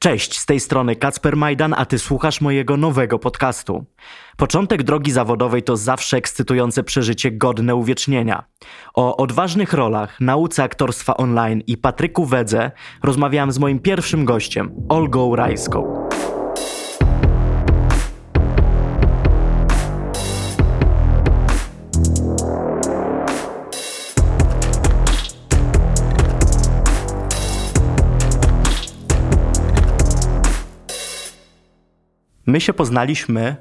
Cześć, z tej strony Kacper Majdan, a ty słuchasz mojego nowego podcastu. Początek drogi zawodowej to zawsze ekscytujące przeżycie godne uwiecznienia. O odważnych rolach, nauce aktorstwa online i Patryku Wedze rozmawiałem z moim pierwszym gościem, Olgą Rajską. My się poznaliśmy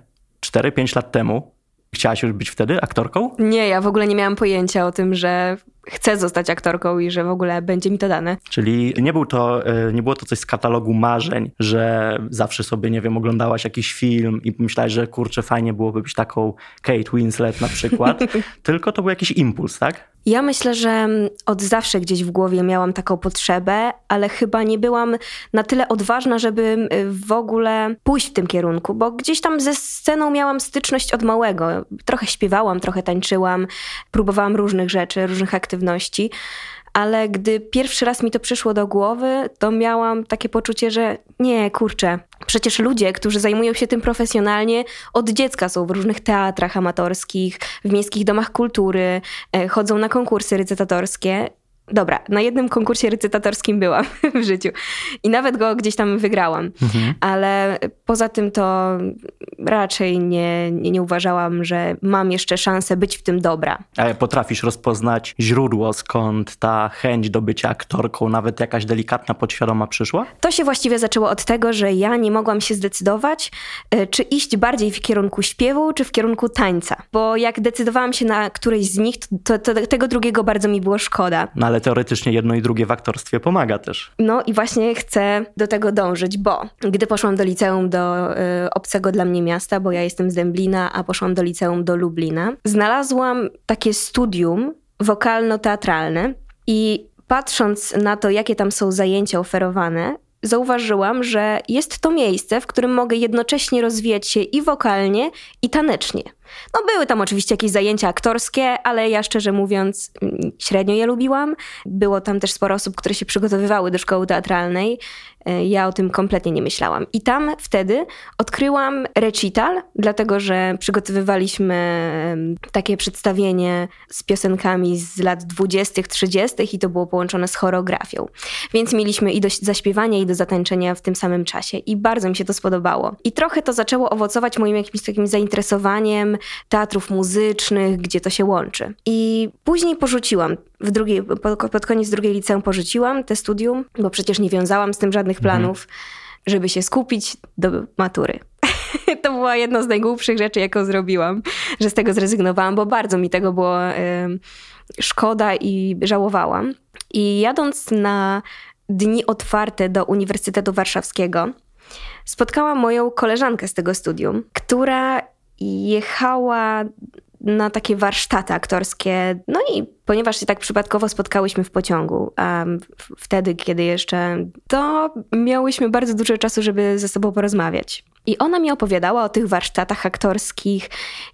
4-5 lat temu. Chciałaś już być wtedy aktorką? Nie, ja w ogóle nie miałam pojęcia o tym, że chcę zostać aktorką i że w ogóle będzie mi to dane. Czyli nie, był to, e, nie było to coś z katalogu marzeń, że zawsze sobie, nie wiem, oglądałaś jakiś film i pomyślałaś, że kurczę, fajnie byłoby być taką Kate Winslet na przykład, tylko to był jakiś impuls, tak? Ja myślę, że od zawsze gdzieś w głowie miałam taką potrzebę, ale chyba nie byłam na tyle odważna, żeby w ogóle pójść w tym kierunku, bo gdzieś tam ze sceną miałam styczność od małego. Trochę śpiewałam, trochę tańczyłam, próbowałam różnych rzeczy, różnych aktywności ale gdy pierwszy raz mi to przyszło do głowy, to miałam takie poczucie, że nie, kurczę, przecież ludzie, którzy zajmują się tym profesjonalnie, od dziecka są w różnych teatrach amatorskich, w miejskich domach kultury, e, chodzą na konkursy recytatorskie Dobra, na jednym konkursie recytatorskim byłam w życiu i nawet go gdzieś tam wygrałam, mhm. ale poza tym to raczej nie, nie, nie, uważałam, że mam jeszcze szansę być w tym dobra. Ale potrafisz rozpoznać źródło, skąd ta chęć do bycia aktorką, nawet jakaś delikatna, podświadoma przyszła? To się właściwie zaczęło od tego, że ja nie mogłam się zdecydować, e, czy iść bardziej w kierunku śpiewu, czy w kierunku tańca. Bo jak decydowałam się na którejś z nich, to, to, to tego drugiego bardzo mi było szkoda. No ale ale teoretycznie jedno i drugie w aktorstwie pomaga też. No i właśnie chcę do tego dążyć, bo gdy poszłam do liceum do y, obcego dla mnie miasta, bo ja jestem z Dęblina, a poszłam do liceum do Lublina, znalazłam takie studium wokalno-teatralne i patrząc na to, jakie tam są zajęcia oferowane, zauważyłam, że jest to miejsce, w którym mogę jednocześnie rozwijać się i wokalnie, i tanecznie. No były tam oczywiście jakieś zajęcia aktorskie, ale ja szczerze mówiąc mm, średnio je lubiłam. Było tam też sporo osób, które się przygotowywały do szkoły teatralnej. E, ja o tym kompletnie nie myślałam. I tam wtedy odkryłam recital, dlatego że przygotowywaliśmy takie przedstawienie z piosenkami z lat 20., 30. i to było połączone z choreografią. Więc mieliśmy i do zaśpiewania, i do zatańczenia w tym samym czasie. I bardzo mi się to spodobało. I trochę to zaczęło owocować moim jakimś takim zainteresowaniem teatrów muzycznych, gdzie to się łączy. I później porzuciłam, w drugiej, pod koniec drugiej liceum porzuciłam te studium, bo przecież nie wiązałam z tym żadnych mhm. planów, mhm. żeby się skupić do matury. to była jedna z najgłupszych rzeczy, jaką zrobiłam, że z tego zrezygnowałam, bo bardzo mi tego było y, szkoda i żałowałam. I jadąc na dni otwarte do Uniwersytetu Warszawskiego, spotkałam moją koleżankę z tego studium, która jechała na takie warsztaty aktorskie. No i ponieważ się tak przypadkowo spotkałyśmy w pociągu, um, wtedy, kiedy jeszcze, to miałyśmy bardzo dużo czasu, żeby ze sobą porozmawiać. I ona mi opowiadała o tych warsztatach aktorskich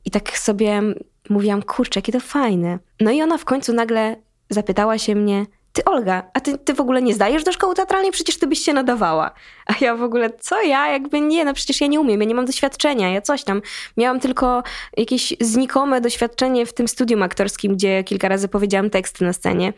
i tak sobie mówiłam, kurczę, jakie to fajne. No i ona w końcu nagle zapytała się mnie, ty Olga, a ty, ty w ogóle nie zdajesz do szkoły teatralnej? Przecież ty byś się nadawała. A ja w ogóle, co ja? Jakby nie, no przecież ja nie umiem, ja nie mam doświadczenia, ja coś tam. Miałam tylko jakieś znikome doświadczenie w tym studium aktorskim, gdzie kilka razy powiedziałam teksty na scenie.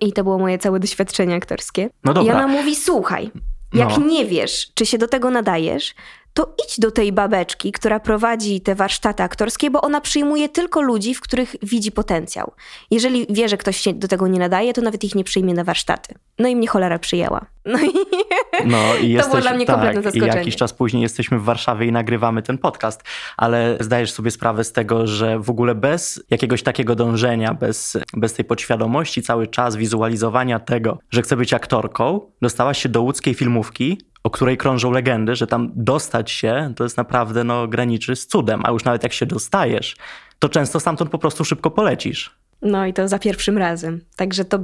I to było moje całe doświadczenie aktorskie. No dobra. I ona mówi, słuchaj, jak no. nie wiesz, czy się do tego nadajesz, to idź do tej babeczki, która prowadzi te warsztaty aktorskie, bo ona przyjmuje tylko ludzi, w których widzi potencjał. Jeżeli wie, że ktoś się do tego nie nadaje, to nawet ich nie przyjmie na warsztaty. No i mnie cholera przyjęła. No i, no i jesteś, to było dla mnie kompletne tak, zaskoczenie. I jakiś czas później jesteśmy w Warszawie i nagrywamy ten podcast, ale zdajesz sobie sprawę z tego, że w ogóle bez jakiegoś takiego dążenia, bez, bez tej podświadomości, cały czas wizualizowania tego, że chcę być aktorką, dostałaś się do łódzkiej filmówki, o której krążą legendy, że tam dostać się to jest naprawdę no, graniczy z cudem, a już nawet jak się dostajesz, to często stamtąd po prostu szybko polecisz. No i to za pierwszym razem. Także to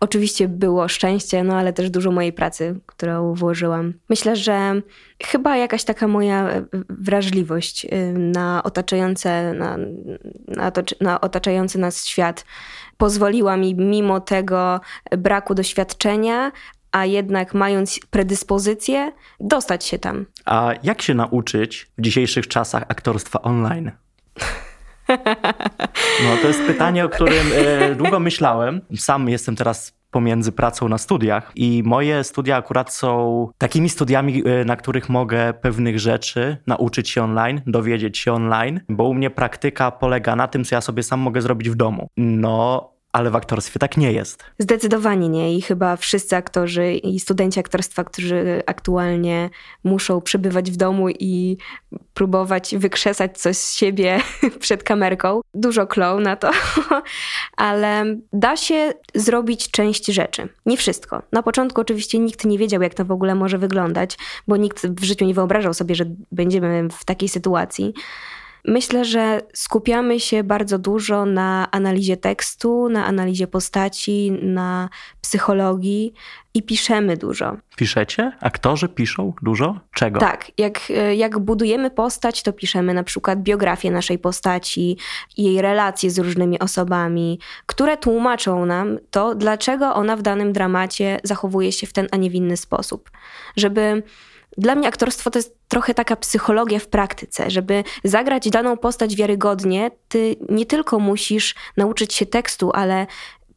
oczywiście było szczęście, no ale też dużo mojej pracy, którą włożyłam. Myślę, że chyba jakaś taka moja wrażliwość y, na otaczające, na, na, to, na otaczający nas świat pozwoliła mi mimo tego braku doświadczenia a jednak mając predyspozycję, dostać się tam. A jak się nauczyć w dzisiejszych czasach aktorstwa online? No to jest pytanie, o którym e, długo myślałem. Sam jestem teraz pomiędzy pracą na studiach i moje studia akurat są takimi studiami, e, na których mogę pewnych rzeczy nauczyć się online, dowiedzieć się online, bo u mnie praktyka polega na tym, co ja sobie sam mogę zrobić w domu. No, ale w aktorstwie tak nie jest. Zdecydowanie nie i chyba wszyscy aktorzy i studenci aktorstwa, którzy aktualnie muszą przebywać w domu i próbować wykrzesać coś z siebie przed kamerką. Dużo kloł na to, ale da się zrobić część rzeczy. Nie wszystko. Na początku oczywiście nikt nie wiedział, jak to w ogóle może wyglądać, bo nikt w życiu nie wyobrażał sobie, że będziemy w takiej sytuacji. Myślę, że skupiamy się bardzo dużo na analizie tekstu, na analizie postaci, na psychologii i piszemy dużo. Piszecie? Aktorzy piszą dużo? Czego? Tak, jak, jak budujemy postać, to piszemy na przykład biografię naszej postaci, jej relacje z różnymi osobami, które tłumaczą nam to, dlaczego ona w danym dramacie zachowuje się w ten, a nie w inny sposób. Żeby dla mnie aktorstwo to jest trochę taka psychologia w praktyce. Żeby zagrać daną postać wiarygodnie, ty nie tylko musisz nauczyć się tekstu, ale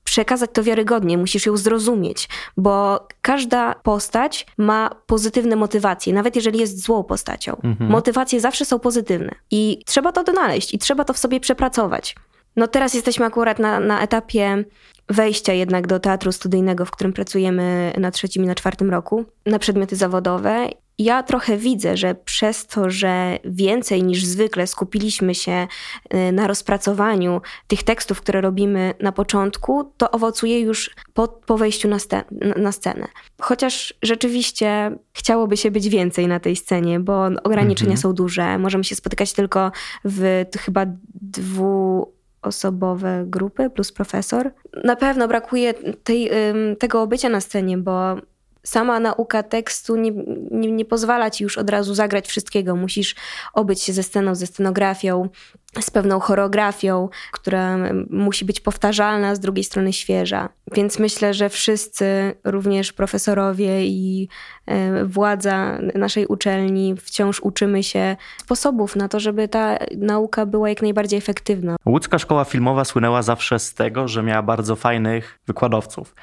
przekazać to wiarygodnie, musisz ją zrozumieć, bo każda postać ma pozytywne motywacje, nawet jeżeli jest złą postacią. Mhm. Motywacje zawsze są pozytywne i trzeba to donaleźć i trzeba to w sobie przepracować. No teraz jesteśmy akurat na, na etapie wejścia jednak do teatru studyjnego, w którym pracujemy na trzecim i na czwartym roku, na przedmioty zawodowe ja trochę widzę, że przez to, że więcej niż zwykle skupiliśmy się y, na rozpracowaniu tych tekstów, które robimy na początku, to owocuje już po, po wejściu na, na scenę. Chociaż rzeczywiście chciałoby się być więcej na tej scenie, bo ograniczenia mhm. są duże. Możemy się spotykać tylko w chyba dwu osobowe grupy plus profesor. Na pewno brakuje tej, tego obycia na scenie, bo sama nauka tekstu nie, nie, nie, pozwala ci już od razu zagrać wszystkiego. Musisz obyć się ze sceną, ze scenografią, z pewną choreografią, która musi być powtarzalna, z drugiej strony świeża. Więc myślę, że wszyscy, również profesorowie i e, władza naszej uczelni, wciąż uczymy się sposobów na to, żeby ta nauka była jak najbardziej efektywna. Łódzka Szkoła Filmowa słynęła zawsze z tego, że miała bardzo fajnych wykładowców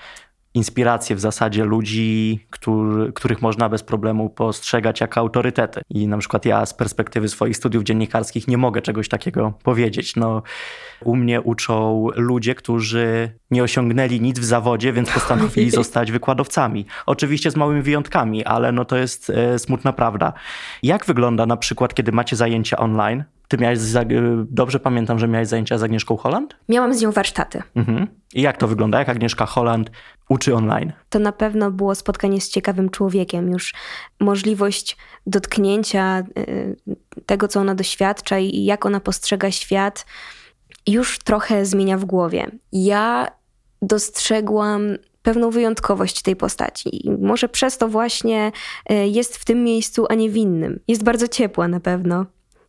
inspiracje w zasadzie ludzi, który, których można bez problemu postrzegać jako autorytety. I na przykład ja z perspektywy swoich studiów dziennikarskich nie mogę czegoś takiego powiedzieć. No, u mnie uczą ludzie, którzy nie osiągnęli nic w zawodzie, więc postanowili zostać wykładowcami. Oczywiście z małymi wyjątkami, ale no to jest e, smutna prawda. Jak wygląda na przykład, kiedy macie zajęcia online? Ty miałeś, dobrze pamiętam, że miałeś zajęcia z Agnieszką Holland? Miałam z nią warsztaty. Mhm. I jak to wygląda? Jak Agnieszka Holland uczy online? To na pewno było spotkanie z ciekawym człowiekiem. Już możliwość dotknięcia y, tego, co ona doświadcza i jak ona postrzega świat, już trochę zmienia w głowie. Ja dostrzegłam pewną wyjątkowość tej postaci. I może przez to właśnie y, jest w tym miejscu, a nie w innym. Jest bardzo ciepła na pewno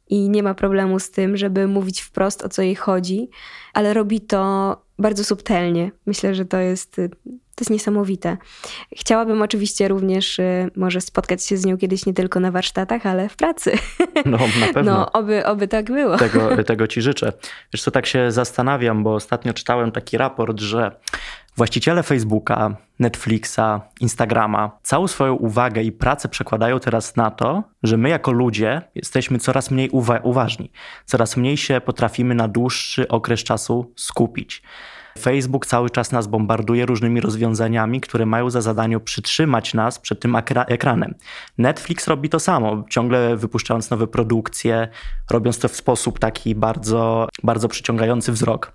i nie ma problemu z tym, żeby mówić wprost o co jej chodzi, ale robi to bardzo subtelnie. Myślę, że to jest, to jest niesamowite. Chciałabym oczywiście również y, może spotkać się z nią kiedyś nie tylko na warsztatach, ale w pracy. No, na pewno. No, oby, oby tak było. Tego, tego ci życzę. Wiesz co, tak się zastanawiam, bo ostatnio czytałem taki raport, że Właściciele Facebooka, Netflixa, Instagrama całą swoją uwagę i pracę przekładają teraz na to, że my jako ludzie jesteśmy coraz mniej uwa uważni, coraz mniej się potrafimy na dłuższy okres czasu skupić. Facebook cały czas nas bombarduje różnymi rozwiązaniami, które mają za zadanie przytrzymać nas przed tym ekranem. Netflix robi to samo, ciągle wypuszczając nowe produkcje, robiąc to w sposób taki bardzo, bardzo przyciągający wzrok.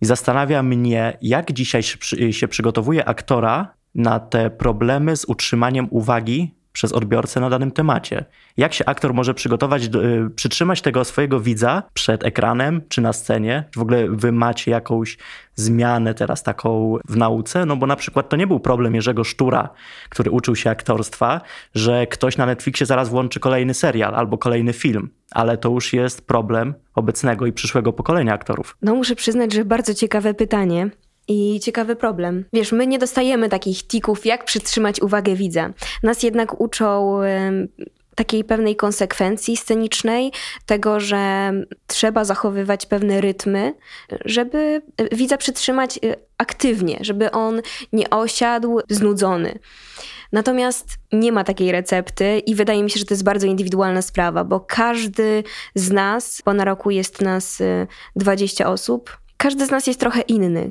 I zastanawia mnie, jak dzisiaj się przygotowuje aktora na te problemy z utrzymaniem uwagi przez odbiorcę na danym temacie. Jak się aktor może przygotować, do, y, przytrzymać tego swojego widza przed ekranem czy na scenie? Czy w ogóle wy macie jakąś zmianę teraz taką w nauce? No bo na przykład to nie był problem Jerzego Sztura, który uczył się aktorstwa, że ktoś na Netflixie zaraz włączy kolejny serial albo kolejny film, ale to już jest problem obecnego i przyszłego pokolenia aktorów. No muszę przyznać, że bardzo ciekawe pytanie. I ciekawy problem. Wiesz, my nie dostajemy takich tików, jak przytrzymać uwagę widza. Nas jednak uczą takiej pewnej konsekwencji scenicznej, tego, że trzeba zachowywać pewne rytmy, żeby widza przytrzymać y, aktywnie, żeby on nie osiadł znudzony. Natomiast nie ma takiej recepty i wydaje mi się, że to jest bardzo indywidualna sprawa, bo każdy z nas, bo na roku jest nas 20 y, osób, każdy z nas jest trochę inny.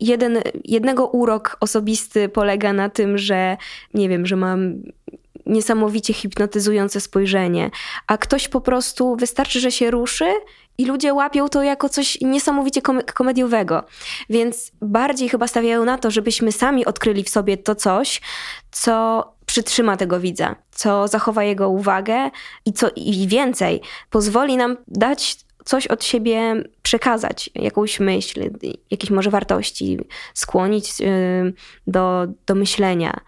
Jeden, jednego urok osobisty polega na tym, że nie wiem, że mam niesamowicie hipnotyzujące spojrzenie, a ktoś po prostu wystarczy, że się ruszy i ludzie łapią to jako coś niesamowicie kom komediowego. Więc bardziej chyba stawiają na to, żebyśmy sami odkryli w sobie to coś, co przytrzyma tego widza, co zachowa jego uwagę i co i więcej, pozwoli nam dać coś od siebie przekazać, jakąś myśl, jakieś może wartości, skłonić y, do, do myślenia.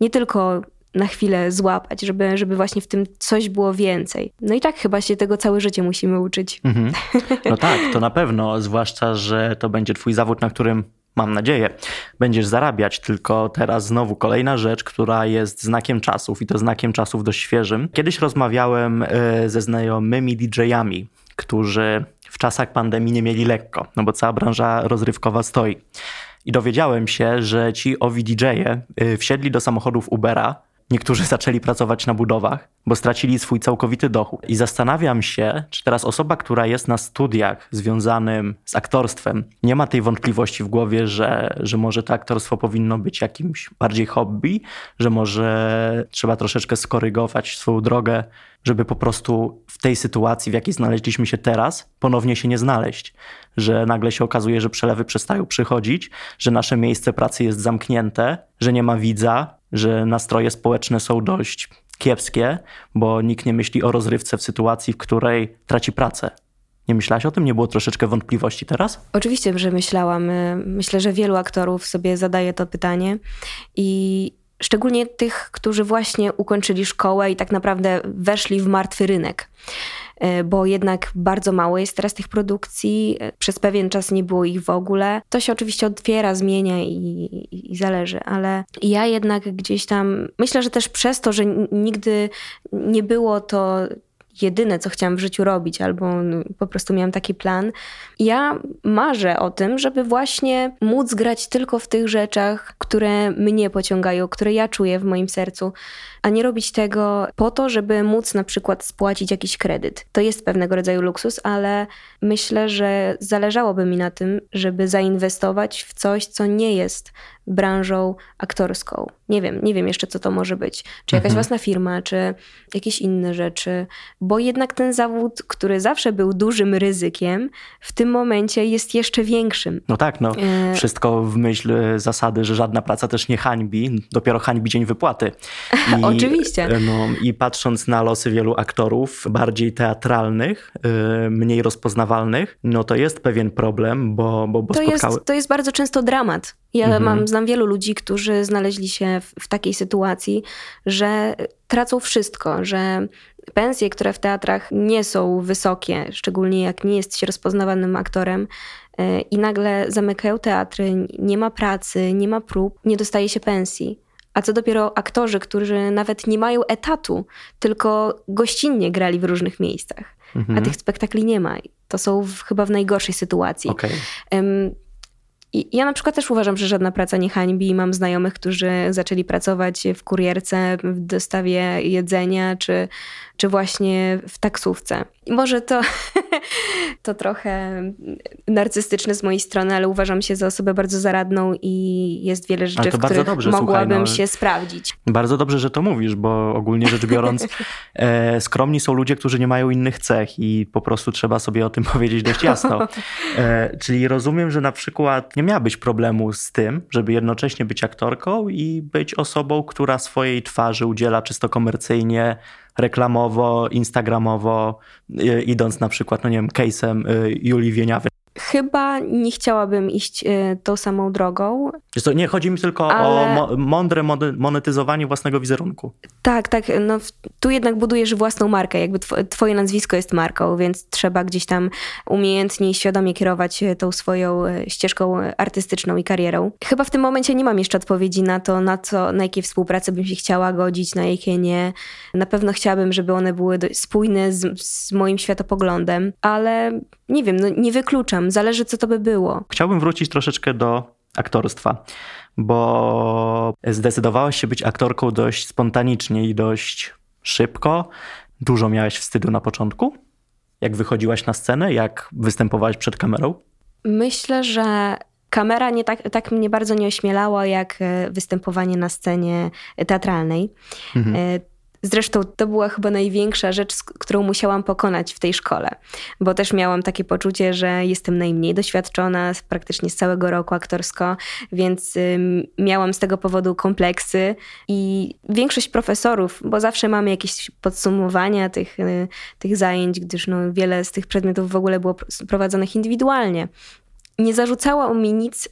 Nie tylko na chwilę złapać, żeby, żeby właśnie w tym coś było więcej. No i tak chyba się tego całe życie musimy uczyć. Mhm. No tak, to na pewno, zwłaszcza, że to będzie twój zawód, na którym mam nadzieję, będziesz zarabiać. Tylko teraz znowu kolejna rzecz, która jest znakiem czasów i to znakiem czasów dość świeżym. Kiedyś rozmawiałem e, ze znajomymi DJ-ami, którzy w czasach pandemii nie mieli lekko, no bo cała branża rozrywkowa stoi. I dowiedziałem się, że ci owi DJ-e e, wsiedli do samochodów Ubera Niektórzy zaczęli pracować na budowach, bo stracili swój całkowity dochód. I zastanawiam się, czy teraz osoba, która jest na studiach związanym z aktorstwem, nie ma tej wątpliwości w głowie, że, że może to aktorstwo powinno być jakimś bardziej hobby, że może trzeba troszeczkę skorygować swoją drogę, żeby po prostu w tej sytuacji, w jakiej znaleźliśmy się teraz, ponownie się nie znaleźć. Że nagle się okazuje, że przelewy przestają przychodzić, że nasze miejsce pracy jest zamknięte, że nie ma widza, że nastroje społeczne są dość kiepskie, bo nikt nie myśli o rozrywce w sytuacji, w której traci pracę. Nie myślałaś o tym? Nie było troszeczkę wątpliwości teraz? Oczywiście, że myślałam. Myślę, że wielu aktorów sobie zadaje to pytanie i szczególnie tych, którzy właśnie ukończyli szkołę i tak naprawdę weszli w martwy rynek. E, bo jednak bardzo mało jest teraz tych produkcji. E, przez pewien czas nie było ich w ogóle. To się oczywiście otwiera, zmienia i, i, i zależy, ale ja jednak gdzieś tam myślę, że też przez to, że nigdy nie było to jedyne, co chciałam w życiu robić, albo po prostu miałam taki plan. Ja marzę o tym, żeby właśnie móc grać tylko w tych rzeczach, które mnie pociągają, które ja czuję w moim sercu a nie robić tego po to, żeby móc na przykład spłacić jakiś kredyt. To jest pewnego rodzaju luksus, ale myślę, że zależałoby mi na tym, żeby zainwestować w coś, co nie jest branżą aktorską. Nie wiem, nie wiem jeszcze, co to może być. Czy jakaś mhm. własna firma, czy jakieś inne rzeczy, bo jednak ten zawód, który zawsze był dużym ryzykiem, w tym momencie jest jeszcze większym. No tak, no. E... Wszystko w myśl zasady, że żadna praca też nie hańbi, dopiero hańbi dzień wypłaty. I Oczywiście. No, I patrząc na losy wielu aktorów, bardziej teatralnych, y, mniej rozpoznawalnych, no to jest pewien problem, bo, bo, bo to spotkały... Jest, to jest bardzo często dramat. Ja mhm. mam, znam wielu ludzi, którzy znaleźli się w, w takiej sytuacji, że tracą wszystko, że pensje, które w teatrach nie są wysokie, szczególnie jak nie jest się rozpoznawanym aktorem, y, i nagle zamykają teatry, nie ma pracy, nie ma prób, nie dostaje się pensji. A co dopiero aktorzy, którzy nawet nie mają etatu, tylko gościnnie grali w różnych miejscach. Mhm. A tych spektakli nie ma. To są w, chyba w najgorszej sytuacji. Okay. Um, ja na przykład też uważam, że żadna praca nie hańbi. Mam znajomych, którzy zaczęli pracować w kurierce, w dostawie jedzenia, czy, czy właśnie w taksówce. I może to, to trochę narcystyczne z mojej strony, ale uważam się za osobę bardzo zaradną i jest wiele rzeczy, w których dobrze, mogłabym słuchaj, no, się sprawdzić. Bardzo dobrze, że to mówisz, bo ogólnie rzecz biorąc e, skromni są ludzie, którzy nie mają innych cech i po prostu trzeba sobie o tym powiedzieć dość jasno. E, czyli rozumiem, że na przykład nie miałabyś problemu z tym, żeby jednocześnie być aktorką i być osobą, która swojej twarzy udziela czysto komercyjnie reklamowo, instagramowo, idąc na przykład, no nie wiem, case'em y, Julii Wieniawy. Chyba nie chciałabym iść y, tą samą drogą. To, nie, chodzi mi tylko ale... o mądre monetyzowanie własnego wizerunku. Tak, tak. No, tu jednak budujesz własną markę. Jakby twoje nazwisko jest marką, więc trzeba gdzieś tam umiejętnie i świadomie kierować tą swoją ścieżką artystyczną i karierą. Chyba w tym momencie nie mam jeszcze odpowiedzi na to, na, co, na jakie współprace bym się chciała godzić, na jakie nie. Na pewno chciałabym, żeby one były spójne z, z moim światopoglądem, ale nie wiem, no nie wykluczam, zależy co to by było. Chciałbym wrócić troszeczkę do aktorstwa, bo zdecydowałaś się być aktorką dość spontanicznie i dość szybko. Dużo miałaś wstydu na początku? Jak wychodziłaś na scenę, jak występowałaś przed kamerą? Myślę, że kamera nie tak, tak mnie bardzo nie ośmielała, jak e, występowanie na scenie teatralnej. Mhm. Zresztą to była chyba największa rzecz, którą musiałam pokonać w tej szkole, bo też miałam takie poczucie, że jestem najmniej doświadczona praktycznie z całego roku aktorsko, więc miałam z tego powodu kompleksy i większość profesorów, bo zawsze mamy jakieś podsumowania tych, y, tych zajęć, gdyż no, wiele z tych przedmiotów w ogóle było prowadzonych indywidualnie, nie zarzucała mi nic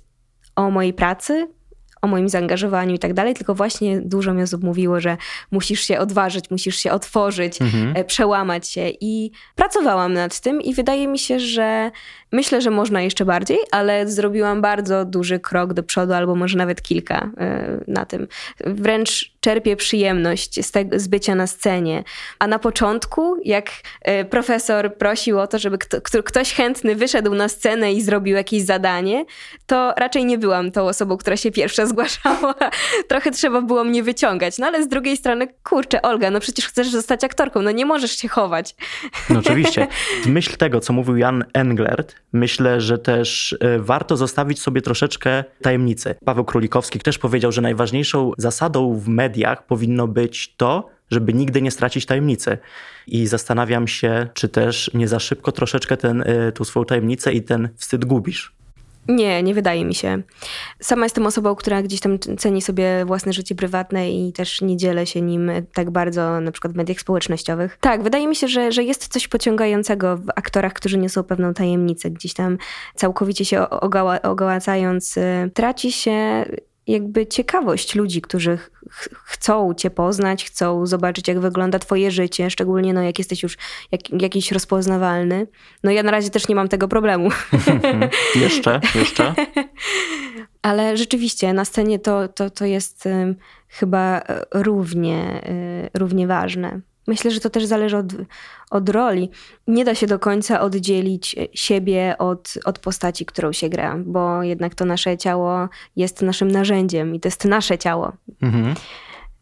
o mojej pracy, o moim zaangażowaniu i tak dalej, tylko właśnie dużo mi osób mówiło, że musisz się odważyć, musisz się otworzyć, mhm. E, przełamać się i pracowałam nad tym i wydaje mi się, że myślę, że można jeszcze bardziej, ale zrobiłam bardzo duży krok do przodu, albo może nawet kilka e, na tym. Wręcz czerpię przyjemność z, tego, z bycia na scenie. A na początku, jak e, profesor prosił o to, żeby kto, ktoś chętny wyszedł na scenę i zrobił jakieś zadanie, to raczej nie byłam tą osobą, która się pierwsza zgłaszała. Trochę trzeba było mnie wyciągać. No ale z drugiej strony, kurczę, Olga, no przecież chcesz zostać aktorką, no nie możesz się chować. No oczywiście. W myśl tego, co mówił Jan Englert, myślę, że też e, warto zostawić sobie troszeczkę tajemnicy. Paweł Królikowski też powiedział, że najważniejszą zasadą w mediach powinno być to, żeby nigdy nie stracić tajemnicy. I zastanawiam się, czy też nie za szybko troszeczkę ten, e, tą swoją tajemnicę i ten wstyd gubisz. Nie, nie wydaje mi się. Sama jestem osobą, która gdzieś tam ceni sobie własne życie prywatne i też nie dzielę się nim tak bardzo na przykład w mediach społecznościowych. Tak, wydaje mi się, że, że jest coś pociągającego w aktorach, którzy niosą pewną tajemnicę, gdzieś tam całkowicie się ogała, ogałacając. Y, traci się jakby ciekawość ludzi, którzy ch chcą cię poznać, chcą zobaczyć, jak wygląda twoje życie, szczególnie no, jak jesteś już jak, jakiś rozpoznawalny. No ja na razie też nie mam tego problemu. jeszcze, jeszcze. Ale rzeczywiście na scenie to, to, to jest chyba równie, y, równie ważne. Myślę, że to też zależy od, od roli. Nie da się do końca oddzielić siebie od, od postaci, którą się gra, bo jednak to nasze ciało jest naszym narzędziem i to jest nasze ciało. Mhm.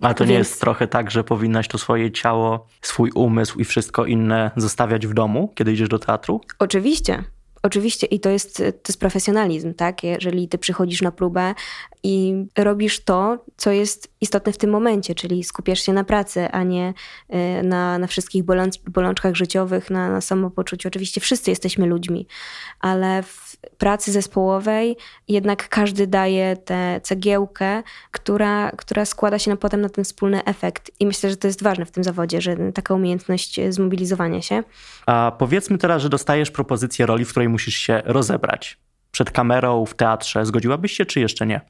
Ale to Więc... nie jest trochę tak, że powinnaś to swoje ciało, swój umysł i wszystko inne zostawiać w domu, kiedy idziesz do teatru? Oczywiście. Oczywiście i to jest, to jest profesjonalizm, tak? Jeżeli ty przychodzisz na próbę i robisz to, co jest istotne w tym momencie, czyli skupiasz się na pracy, a nie y, na, na wszystkich boląc, bolączkach życiowych, na, na samopoczuciu. Oczywiście wszyscy jesteśmy ludźmi, ale w pracy zespołowej jednak każdy daje tę cegiełkę, która, która składa się na, potem na ten wspólny efekt. I myślę, że to jest ważne w tym zawodzie, że taka umiejętność zmobilizowania się. A powiedzmy teraz, że dostajesz propozycję roli, w której musisz się rozebrać. Przed kamerą, w teatrze. Zgodziłabyś się, czy jeszcze nie?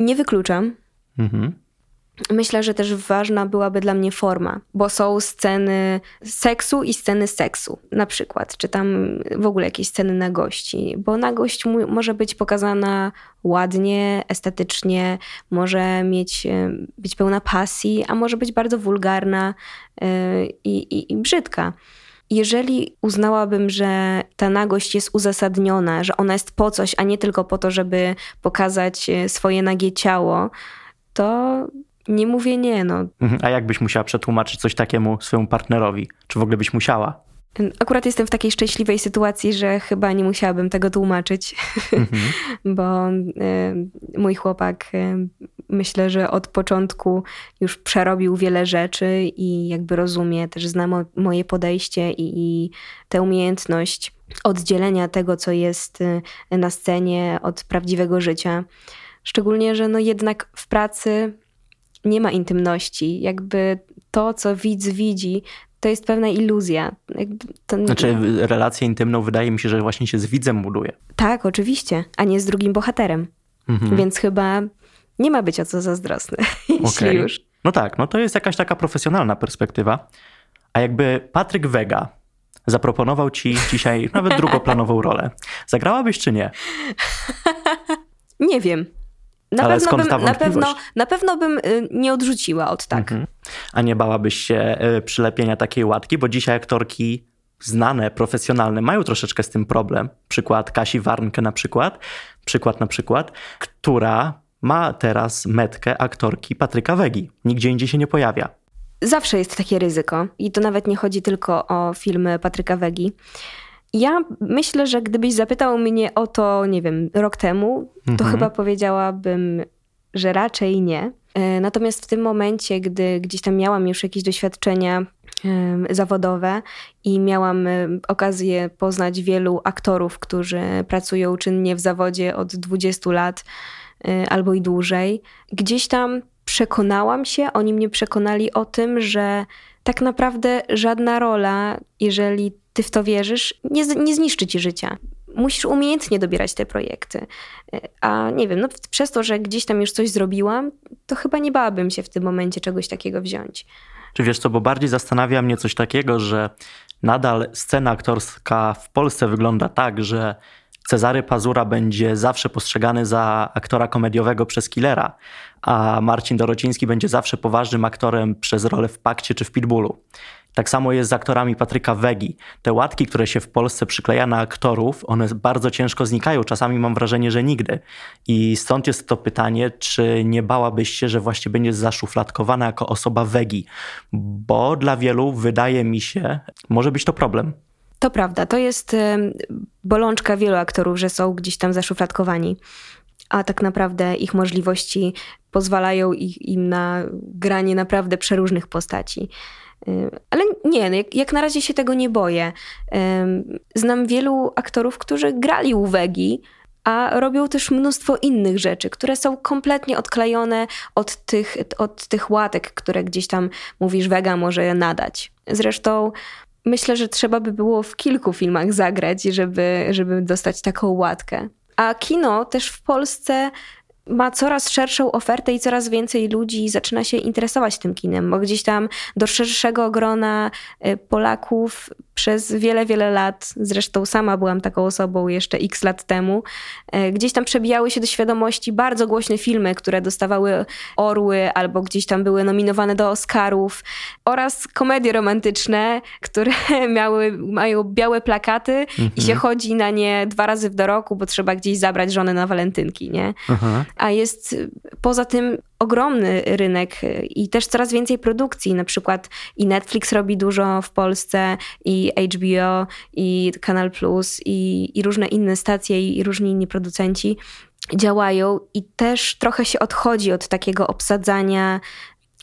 Nie wykluczam. Mhm. Myślę, że też ważna byłaby dla mnie forma, bo są sceny seksu i sceny seksu, na przykład, czy tam w ogóle jakieś sceny nagości, bo nagość może być pokazana ładnie, estetycznie, może mieć, e, być pełna pasji, a może być bardzo wulgarna e, i, i, i brzydka. Jeżeli uznałabym, że ta nagość jest uzasadniona, że ona jest po coś, a nie tylko po to, żeby pokazać e, swoje nagie ciało, to nie mówię nie. No. Mhm. A jak byś musiała przetłumaczyć coś takiemu swojemu partnerowi? Czy w ogóle byś musiała? Akurat jestem w takiej szczęśliwej sytuacji, że chyba nie musiałabym tego tłumaczyć, mhm. bo y, mój chłopak y, myślę, że od początku już przerobił wiele rzeczy i jakby rozumie, też zna mo moje podejście i, i tę umiejętność oddzielenia tego, co jest y, na scenie od prawdziwego życia. Szczególnie, że no jednak w pracy nie ma intymności. Jakby to, co widz widzi, to jest pewna iluzja. Znaczy, relację intymną wydaje mi się, że właśnie się z widzem buduje. Tak, oczywiście, a nie z drugim bohaterem. Mhm. Więc chyba nie ma być o co zazdrosny, jeśli okay. już. No tak, no to jest jakaś taka profesjonalna perspektywa. A jakby Patryk Wega zaproponował ci dzisiaj nawet drugoplanową rolę, zagrałabyś czy nie? nie wiem. Na Ale pewno bym, na pewno, na pewno bym y, nie odrzuciła od tak. Mhm. A nie bałabyś się y, przylepienia takiej łatki, bo dzisiaj aktorki znane, profesjonalne mają troszeczkę z tym problem. Przykład Kasi Warnke na przykład, przykład na przykład, która ma teraz metkę aktorki Patryka Wegi. Nigdzie indziej się nie pojawia. Zawsze jest takie ryzyko i to nawet nie chodzi tylko o filmy Patryka Wegi. Ja myślę, że gdybyś zapytał mnie o to, nie wiem, rok temu, to mhm. chyba powiedziałabym, że raczej nie. E, natomiast w tym momencie, gdy gdzieś tam miałam już jakieś doświadczenia zawodowe i miałam okazję poznać wielu aktorów, którzy pracują czynnie w zawodzie od 20 lat e, albo i dłużej, gdzieś tam przekonałam się, oni mnie przekonali o tym, że tak naprawdę żadna rola, jeżeli ty w to wierzysz, nie, nie zniszczy ci życia. Musisz umiejętnie dobierać te projekty. A nie wiem, no przez to, że gdzieś tam już coś zrobiłam, to chyba nie bałabym się w tym momencie czegoś takiego wziąć. Czy wiesz co, bo bardziej zastanawia mnie coś takiego, że nadal scena aktorska w Polsce wygląda tak, że Cezary Pazura będzie zawsze postrzegany za aktora komediowego przez Killera, a Marcin Dorociński będzie zawsze poważnym aktorem przez rolę w Pakcie czy w Pitbullu. Tak samo jest z aktorami Patryka Wegi. Te łatki, które się w Polsce przykleja na aktorów, one bardzo ciężko znikają. Czasami mam wrażenie, że nigdy. I stąd jest to pytanie, czy nie bałabyś się, że właśnie będzie zaszufladkowana jako osoba Wegi? Bo dla wielu, wydaje mi się, może być to problem. To prawda, to jest bolączka wielu aktorów, że są gdzieś tam zaszufladkowani, a tak naprawdę ich możliwości pozwalają im na granie naprawdę przeróżnych postaci. Ale nie, no jak, jak, na razie się tego nie boję. Znam wielu aktorów, którzy grali u Wegi, a robią też mnóstwo innych rzeczy, które są kompletnie odklejone od tych, od tych łatek, które gdzieś tam mówisz, Wega może nadać. Zresztą myślę, że trzeba by było w kilku filmach zagrać, żeby, żeby dostać taką łatkę. A kino też w Polsce ma coraz szerszą ofertę i coraz więcej ludzi zaczyna się interesować tym kinem, bo gdzieś tam do szerszego grona y, Polaków przez wiele, wiele lat, zresztą sama byłam taką osobą jeszcze x lat temu, y, gdzieś tam przebijały się do świadomości bardzo głośne filmy, które dostawały orły albo gdzieś tam były nominowane do Oscarów oraz komedie romantyczne, które miały, mają białe plakaty mhm. i się chodzi na nie dwa razy w roku, bo trzeba gdzieś zabrać żonę na walentynki, nie? Mhm a jest poza tym ogromny rynek i też coraz więcej produkcji. Na przykład i Netflix robi dużo w Polsce, i HBO, i Kanal Plus, i, i różne inne stacje, i różni inni producenci działają i też trochę się odchodzi od takiego obsadzania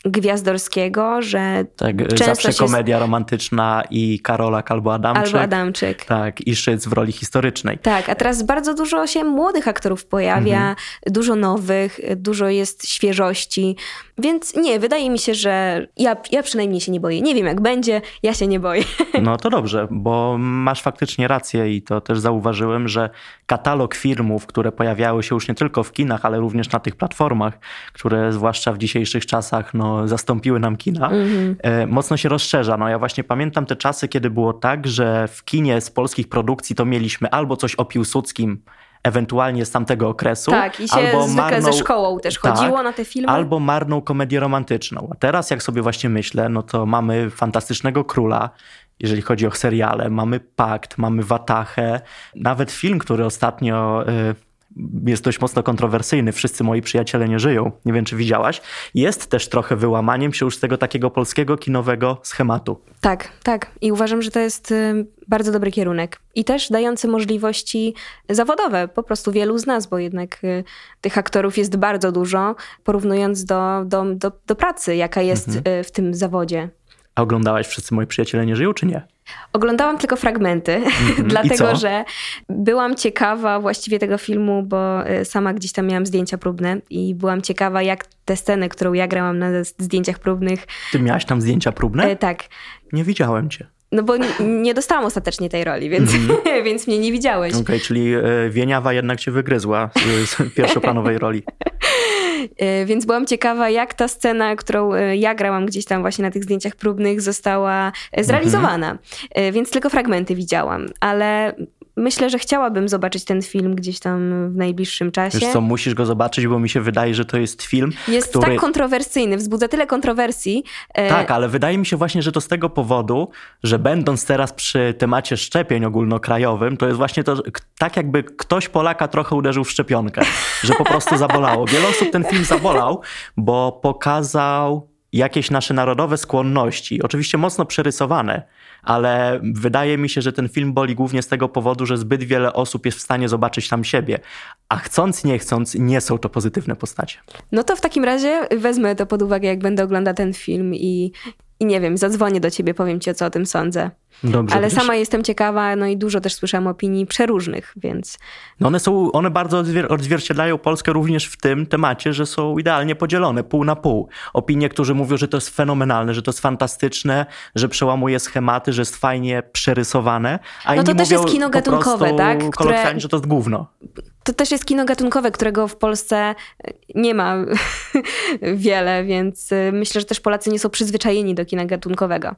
Gwiazdorskiego, że tak, zawsze komedia romantyczna i Karolak albo Adamczyk. Albo Adamczyk. Tak, i Szyc w roli historycznej. Tak, a teraz bardzo dużo się młodych aktorów pojawia, mhm. dużo nowych, dużo jest świeżości, więc nie, wydaje mi się, że ja, ja przynajmniej się nie boję. Nie wiem jak będzie, ja się nie boję. No to dobrze, bo masz faktycznie rację i to też zauważyłem, że katalog filmów, które pojawiały się już nie tylko w kinach, ale również na tych platformach, które zwłaszcza w dzisiejszych czasach no, zastąpiły nam kina, mm-hmm. mocno się rozszerza. No ja właśnie pamiętam te czasy, kiedy było tak, że w kinie z polskich produkcji to mieliśmy albo coś o Piłsudskim, ewentualnie z tamtego okresu. Tak, i się albo marną, ze szkołą też chodziło tak, na te filmy. Albo marną komedię romantyczną. A teraz jak sobie właśnie myślę, no to mamy Fantastycznego Króla, jeżeli chodzi o seriale, mamy Pakt, mamy Watachę, nawet film, który ostatnio... Yy, jest dość mocno kontrowersyjny. Wszyscy moi przyjaciele nie żyją. Nie wiem, czy widziałaś. Jest też trochę wyłamaniem się już z tego takiego polskiego kinowego schematu. Tak, tak. I uważam, że to jest y, bardzo dobry kierunek. I też dający możliwości zawodowe po prostu wielu z nas, bo jednak y, tych aktorów jest bardzo dużo, porównując do, do, do, do pracy, jaka jest mhm. Y, w tym zawodzie. A oglądałaś Wszyscy moi przyjaciele nie żyją, czy nie? Oglądałam tylko fragmenty, Mhm. I dlatego że byłam ciekawa właściwie tego filmu, bo y, sama gdzieś tam miałam zdjęcia próbne i byłam ciekawa, jak te sceny, którą ja grałam na zdjęciach próbnych, Ty miałaś tam zdjęcia próbne? e, tak. Nie widziałem cię. No bo nie dostałam ostatecznie tej roli, więc, Mhm. więc mnie nie widziałeś. Okej, czyli e, Wieniawa jednak cię wygryzła z, z pierwszoplanowej roli. E, Więc byłam ciekawa, jak ta scena, którą e, ja grałam gdzieś tam właśnie na tych zdjęciach próbnych, została e, zrealizowana. E, Więc tylko fragmenty widziałam, ale myślę, że chciałabym zobaczyć ten film gdzieś tam w najbliższym czasie. Wiesz co, musisz go zobaczyć, bo mi się wydaje, że to jest film, Jest który... tak kontrowersyjny, wzbudza tyle kontrowersji. e, Tak, ale wydaje mi się właśnie, że to z tego powodu, że będąc teraz przy temacie szczepień ogólnokrajowym, to jest właśnie to, tak jakby ktoś Polaka trochę uderzył w szczepionkę, że po prostu zabolało. Wiele osób ten film zabolał, bo pokazał jakieś nasze narodowe skłonności, oczywiście mocno przerysowane, ale wydaje mi się, że ten film boli głównie z tego powodu, że zbyt wiele osób jest w stanie zobaczyć tam siebie, a chcąc, nie chcąc, nie są to pozytywne postacie. No to w takim razie wezmę to pod uwagę, jak będę oglądać ten film i, i nie wiem, zadzwonię do ciebie, powiem ci, co o tym sądzę. Dobrze, ale sama jestem ciekawa, no i dużo też słyszałam opinii przeróżnych, więc No one są, one bardzo odzwier- odzwierciedlają Polskę również w tym temacie, że są idealnie podzielone, pół na pół. Opinie, którzy mówią, że to jest fenomenalne, że to jest fantastyczne, że przełamuje schematy, że jest fajnie przerysowane, a No to też jest kino gatunkowe, tak? Które- kolokwialnie, że to jest gówno. to też jest kino gatunkowe, którego w Polsce nie ma wiele, więc y, myślę, że też Polacy nie są przyzwyczajeni do kina gatunkowego.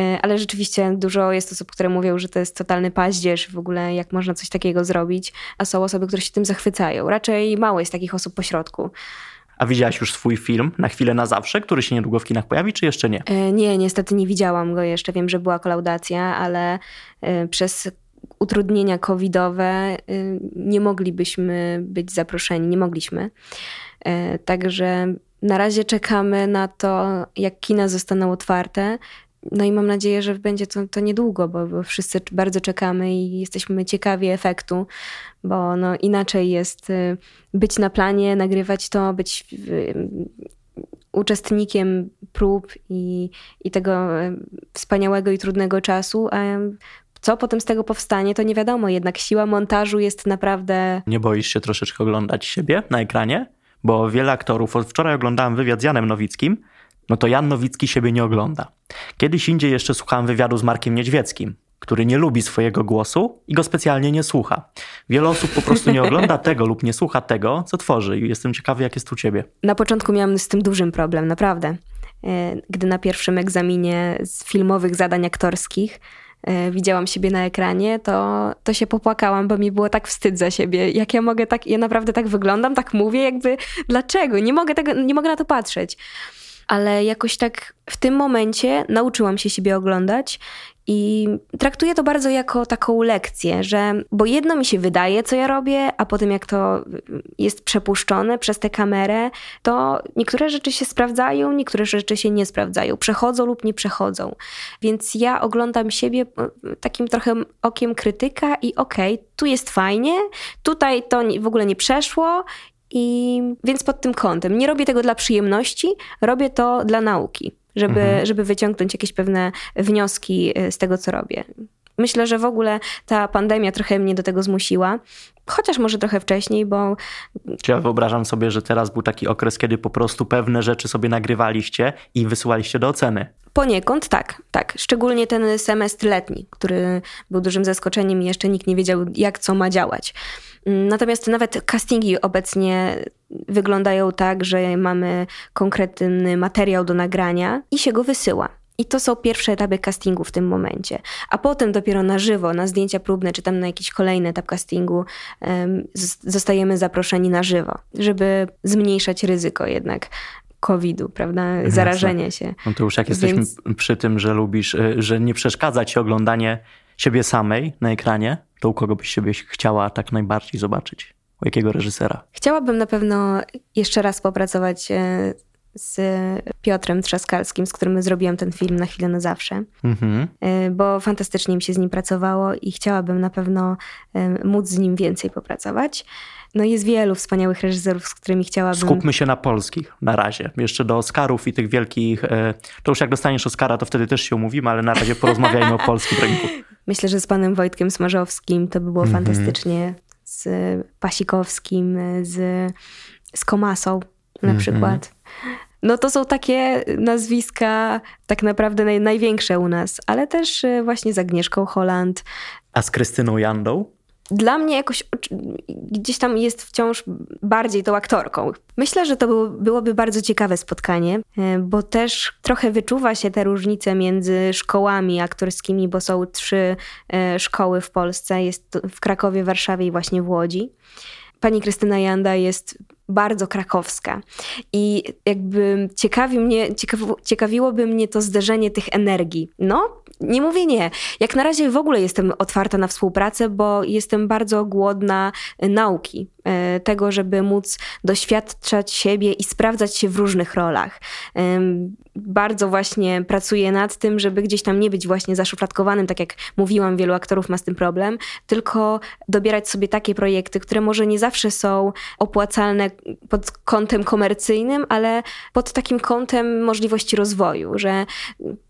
Y, Ale rzeczywiście dużo jest osób, które mówią, że to jest totalny paździerz, w ogóle jak można coś takiego zrobić, a są osoby, które się tym zachwycają. Raczej mało jest takich osób pośrodku. A widziałaś już swój film na chwilę na zawsze, który się niedługo w kinach pojawi, czy jeszcze nie? Y, Nie, niestety nie widziałam go jeszcze. Wiem, że była kolaudacja, ale y, przez utrudnienia covidowe y, nie moglibyśmy być zaproszeni, nie mogliśmy. Także na razie czekamy na to, jak kina zostaną otwarte. No i mam nadzieję, że będzie to, to niedługo, bo, bo wszyscy bardzo czekamy i jesteśmy ciekawi efektu, bo no inaczej jest y, być na planie, nagrywać to, być y, uczestnikiem prób i, i tego e, wspaniałego i trudnego czasu, a co potem z tego powstanie, to nie wiadomo. Jednak siła montażu jest naprawdę. Nie boisz się troszeczkę oglądać siebie na ekranie? Bo wiele aktorów, wczoraj oglądałem wywiad z Janem Nowickim, no to Jan Nowicki siebie nie ogląda. Kiedyś indziej jeszcze słuchałem wywiadu z Markiem Niedźwieckim, który nie lubi swojego głosu i go specjalnie nie słucha. Wiele osób po prostu nie ogląda tego lub nie słucha tego, co tworzy i jestem ciekawy, jak jest u ciebie. Na początku miałam z tym dużym problem, naprawdę. E, Gdy na pierwszym egzaminie z filmowych zadań aktorskich e, widziałam siebie na ekranie, to, to się popłakałam, bo mi było tak wstyd za siebie. Jak ja mogę tak, ja naprawdę tak wyglądam, tak mówię, jakby dlaczego? Nie mogę, tego, nie mogę na to patrzeć. Ale jakoś tak w tym momencie nauczyłam się siebie oglądać i traktuję to bardzo jako taką lekcję, że bo jedno mi się wydaje, co ja robię, a potem jak to jest przepuszczone przez tę kamerę, to niektóre rzeczy się sprawdzają, niektóre rzeczy się nie sprawdzają, przechodzą lub nie przechodzą. Więc ja oglądam siebie e, takim trochę okiem krytyka i okej, tu jest fajnie, tutaj to w ogóle nie przeszło. I więc pod tym kątem nie robię tego dla przyjemności, robię to dla nauki, żeby, Mhm. żeby wyciągnąć jakieś pewne wnioski e, z tego, co robię. Myślę, że w ogóle ta pandemia trochę mnie do tego zmusiła, chociaż może trochę wcześniej, bo Czy ja wyobrażam sobie, że teraz był taki okres, kiedy po prostu pewne rzeczy sobie nagrywaliście i wysyłaliście do oceny. Poniekąd tak, tak. Szczególnie ten semestr letni, który był dużym zaskoczeniem i jeszcze nikt nie wiedział, jak co ma działać. Natomiast nawet castingi obecnie wyglądają tak, że mamy konkretny materiał do nagrania i się go wysyła. I to są pierwsze etapy castingu w tym momencie. A potem dopiero na żywo, na zdjęcia próbne, czy tam na jakiś kolejny etap castingu em, zos- zostajemy zaproszeni na żywo, żeby zmniejszać ryzyko jednak COVID-u, prawda? Zarażenia się. No to już jak jesteśmy Więc- przy tym, że lubisz, y, że nie przeszkadza ci oglądanie siebie samej na ekranie, to u kogo byś siebie chciała tak najbardziej zobaczyć? U jakiego reżysera? Chciałabym na pewno jeszcze raz popracować e, z Piotrem Trzaskalskim, z którym zrobiłam ten film na chwilę na zawsze, Mhm. e, bo fantastycznie mi się z nim pracowało i chciałabym na pewno e, móc z nim więcej popracować. No jest wielu wspaniałych reżyserów, z którymi chciałabym... Skupmy się na polskich na razie. Jeszcze do Oscarów i tych wielkich... E, to już jak dostaniesz Oscara, to wtedy też się umówimy, ale na razie porozmawiajmy o polskim rynku. Myślę, że z panem Wojtkiem Smarzowskim to by było mm -hmm. fantastycznie. Z Pasikowskim, z, z Komasą na mm -hmm. przykład. No to są takie nazwiska tak naprawdę naj, największe u nas, ale też e, właśnie z Agnieszką Holland. A z Krystyną Jandą? Dla mnie jakoś gdzieś tam jest wciąż bardziej tą aktorką. Myślę, że to było, byłoby bardzo ciekawe spotkanie, e, bo też trochę wyczuwa się te różnice między szkołami aktorskimi, bo są trzy e, szkoły w Polsce. Jest w Krakowie, Warszawie i właśnie w Łodzi. Pani Krystyna Janda jest bardzo krakowska. I jakby ciekawi mnie, ciekawi, ciekawiłoby mnie to zderzenie tych energii. No, nie mówię nie. Jak na razie w ogóle jestem otwarta na współpracę, bo jestem bardzo głodna nauki. E, tego, żeby móc doświadczać siebie i sprawdzać się w różnych rolach. Bardzo właśnie pracuję nad tym, żeby gdzieś tam nie być właśnie zaszufladkowanym, tak jak mówiłam, wielu aktorów ma z tym problem, tylko dobierać sobie takie projekty, które może nie zawsze są opłacalne pod kątem komercyjnym, ale pod takim kątem możliwości rozwoju, że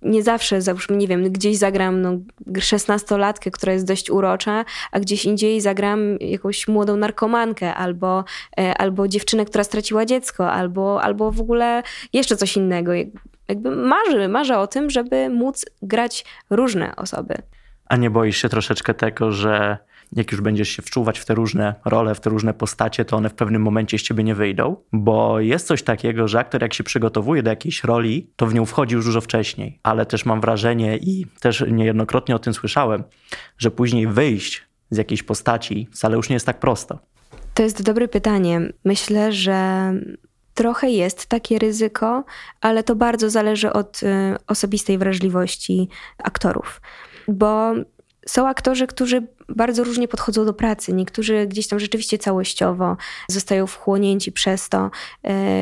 nie zawsze, załóżmy, nie wiem, gdzieś zagram no, 16-latkę, która jest dość urocza, a gdzieś indziej zagram jakąś młodą narkomankę albo, e, albo dziewczynę, która straciła dziecko, albo, albo w ogóle jeszcze coś innego. Jakby marzy, marzę o tym, żeby móc grać różne osoby. A nie boisz się troszeczkę tego, że jak już będziesz się wczuwać w te różne role, w te różne postacie, to one w pewnym momencie z ciebie nie wyjdą? Bo jest coś takiego, że aktor jak się przygotowuje do jakiejś roli, to w nią wchodzi już dużo wcześniej. Ale też mam wrażenie i też niejednokrotnie o tym słyszałem, że później wyjść z jakiejś postaci wcale już nie jest tak prosto. To jest dobre pytanie. Myślę, że trochę jest takie ryzyko, ale to bardzo zależy od y, osobistej wrażliwości aktorów. Bo są aktorzy, którzy bardzo różnie podchodzą do pracy. Niektórzy gdzieś tam rzeczywiście całościowo zostają wchłonięci przez to,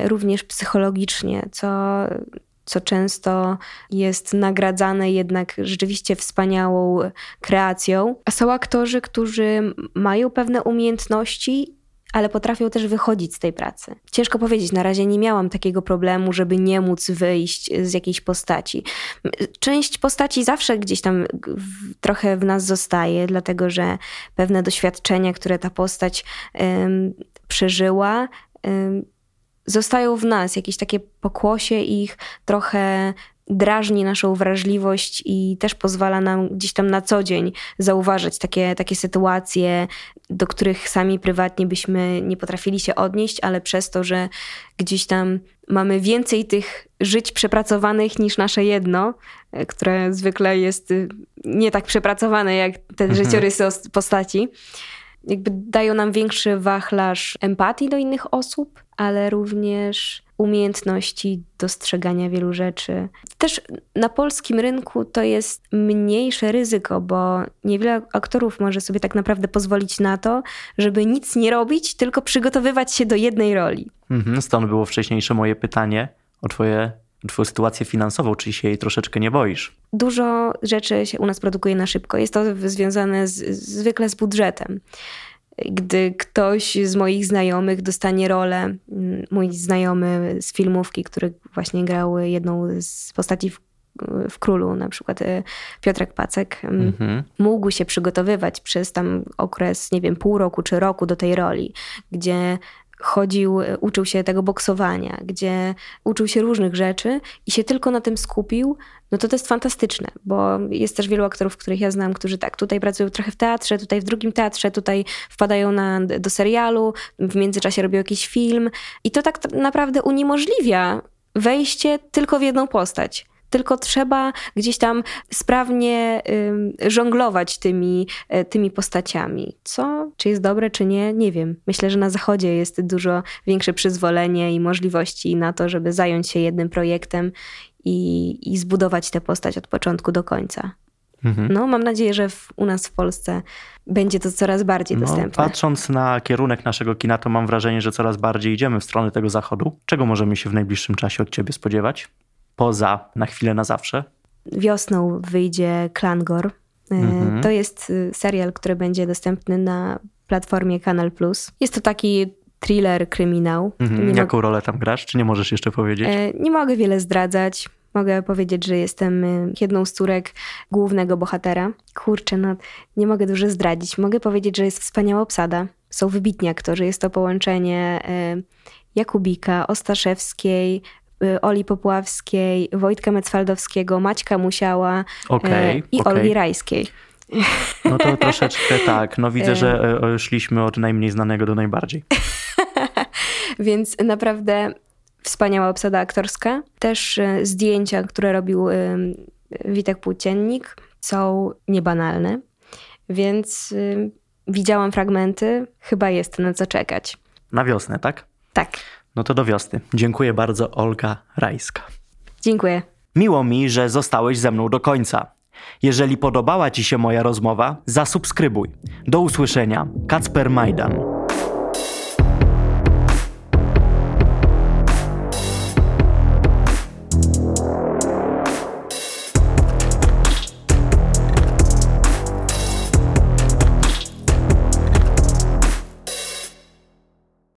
y, również psychologicznie, co co często jest nagradzane jednak rzeczywiście wspaniałą kreacją. A są aktorzy, którzy mają pewne umiejętności ale potrafią też wychodzić z tej pracy. Ciężko powiedzieć, na razie nie miałam takiego problemu, żeby nie móc wyjść z jakiejś postaci. Część postaci zawsze gdzieś tam w, trochę w nas zostaje, dlatego że pewne doświadczenia, które ta postać ym, przeżyła, ym, zostają w nas, jakieś takie pokłosie ich trochę drażni naszą wrażliwość i też pozwala nam gdzieś tam na co dzień zauważyć takie, takie sytuacje, do których sami prywatnie byśmy nie potrafili się odnieść, ale przez to, że gdzieś tam mamy więcej tych żyć przepracowanych niż nasze jedno, e, które zwykle jest y, nie tak przepracowane jak te mhm. życiorysy postaci, jakby dają nam większy wachlarz empatii do innych osób, ale również umiejętności dostrzegania wielu rzeczy. Też na polskim rynku to jest mniejsze ryzyko, bo niewiele aktorów może sobie tak naprawdę pozwolić na to, żeby nic nie robić, tylko przygotowywać się do jednej roli. Mhm, stąd było wcześniejsze moje pytanie o twoje Twoją sytuację finansową, czy się jej troszeczkę nie boisz? Dużo rzeczy się u nas produkuje na szybko. Jest to związane z, zwykle z budżetem gdy ktoś z moich znajomych dostanie rolę, mm, mój znajomy z filmówki, który właśnie grał jedną z postaci w, w Królu, na przykład e, Piotrek Pacek, mm, mhm. mógł się przygotowywać przez tam okres, nie wiem, pół roku czy roku do tej roli, gdzie chodził, uczył się tego boksowania, gdzie uczył się różnych rzeczy i się tylko na tym skupił, no to to jest fantastyczne, bo jest też wielu aktorów, których ja znam, którzy tak, tutaj pracują trochę w teatrze, tutaj w drugim teatrze, tutaj wpadają na, do serialu, w międzyczasie robią jakiś film i to tak naprawdę uniemożliwia wejście tylko w jedną postać tylko trzeba gdzieś tam sprawnie żonglować tymi, y, tymi postaciami. Co, czy jest dobre, czy nie, nie wiem. Myślę, że na zachodzie jest dużo większe przyzwolenie i możliwości na to, żeby zająć się jednym projektem i, i zbudować tę postać od początku do końca. Mhm. No, mam nadzieję, że w, u nas w Polsce będzie to coraz bardziej no, dostępne. Patrząc na kierunek naszego kina, to mam wrażenie, że coraz bardziej idziemy w stronę tego zachodu. Czego możemy się w najbliższym czasie od ciebie spodziewać? Poza Na chwilę na zawsze? Wiosną wyjdzie Klangor. E, mhm. To jest y, serial, który będzie dostępny na platformie Kanal Plus. Jest to taki thriller, kryminał. Mhm. Jaką rolę tam grasz? Czy nie możesz jeszcze powiedzieć? e, nie mogę wiele zdradzać. Mogę powiedzieć, że jestem e, jedną z córek głównego bohatera. Kurczę, no nie mogę dużo zdradzić. Mogę powiedzieć, że jest wspaniała obsada. Są wybitni aktorzy. Jest to połączenie e, Jakubika, Ostaszewskiej, Oli Popławskiej, Wojtka Mecwaldowskiego, Maćka Musiała e, Okej, i okej. Olgi Rajskiej. No to troszeczkę tak. No widzę, że e, szliśmy od najmniej znanego do najbardziej. Więc naprawdę wspaniała obsada aktorska. Też zdjęcia, które robił Witek Płóciennik są niebanalne. Więc widziałam fragmenty, chyba jest na co czekać. Na wiosnę, tak? Tak, No to do wiosny. Dziękuję bardzo, Olga Rajska. dziękuję. Miło mi, że zostałeś ze mną do końca. Jeżeli podobała Ci się moja rozmowa, zasubskrybuj. Do usłyszenia. Kacper Majdan.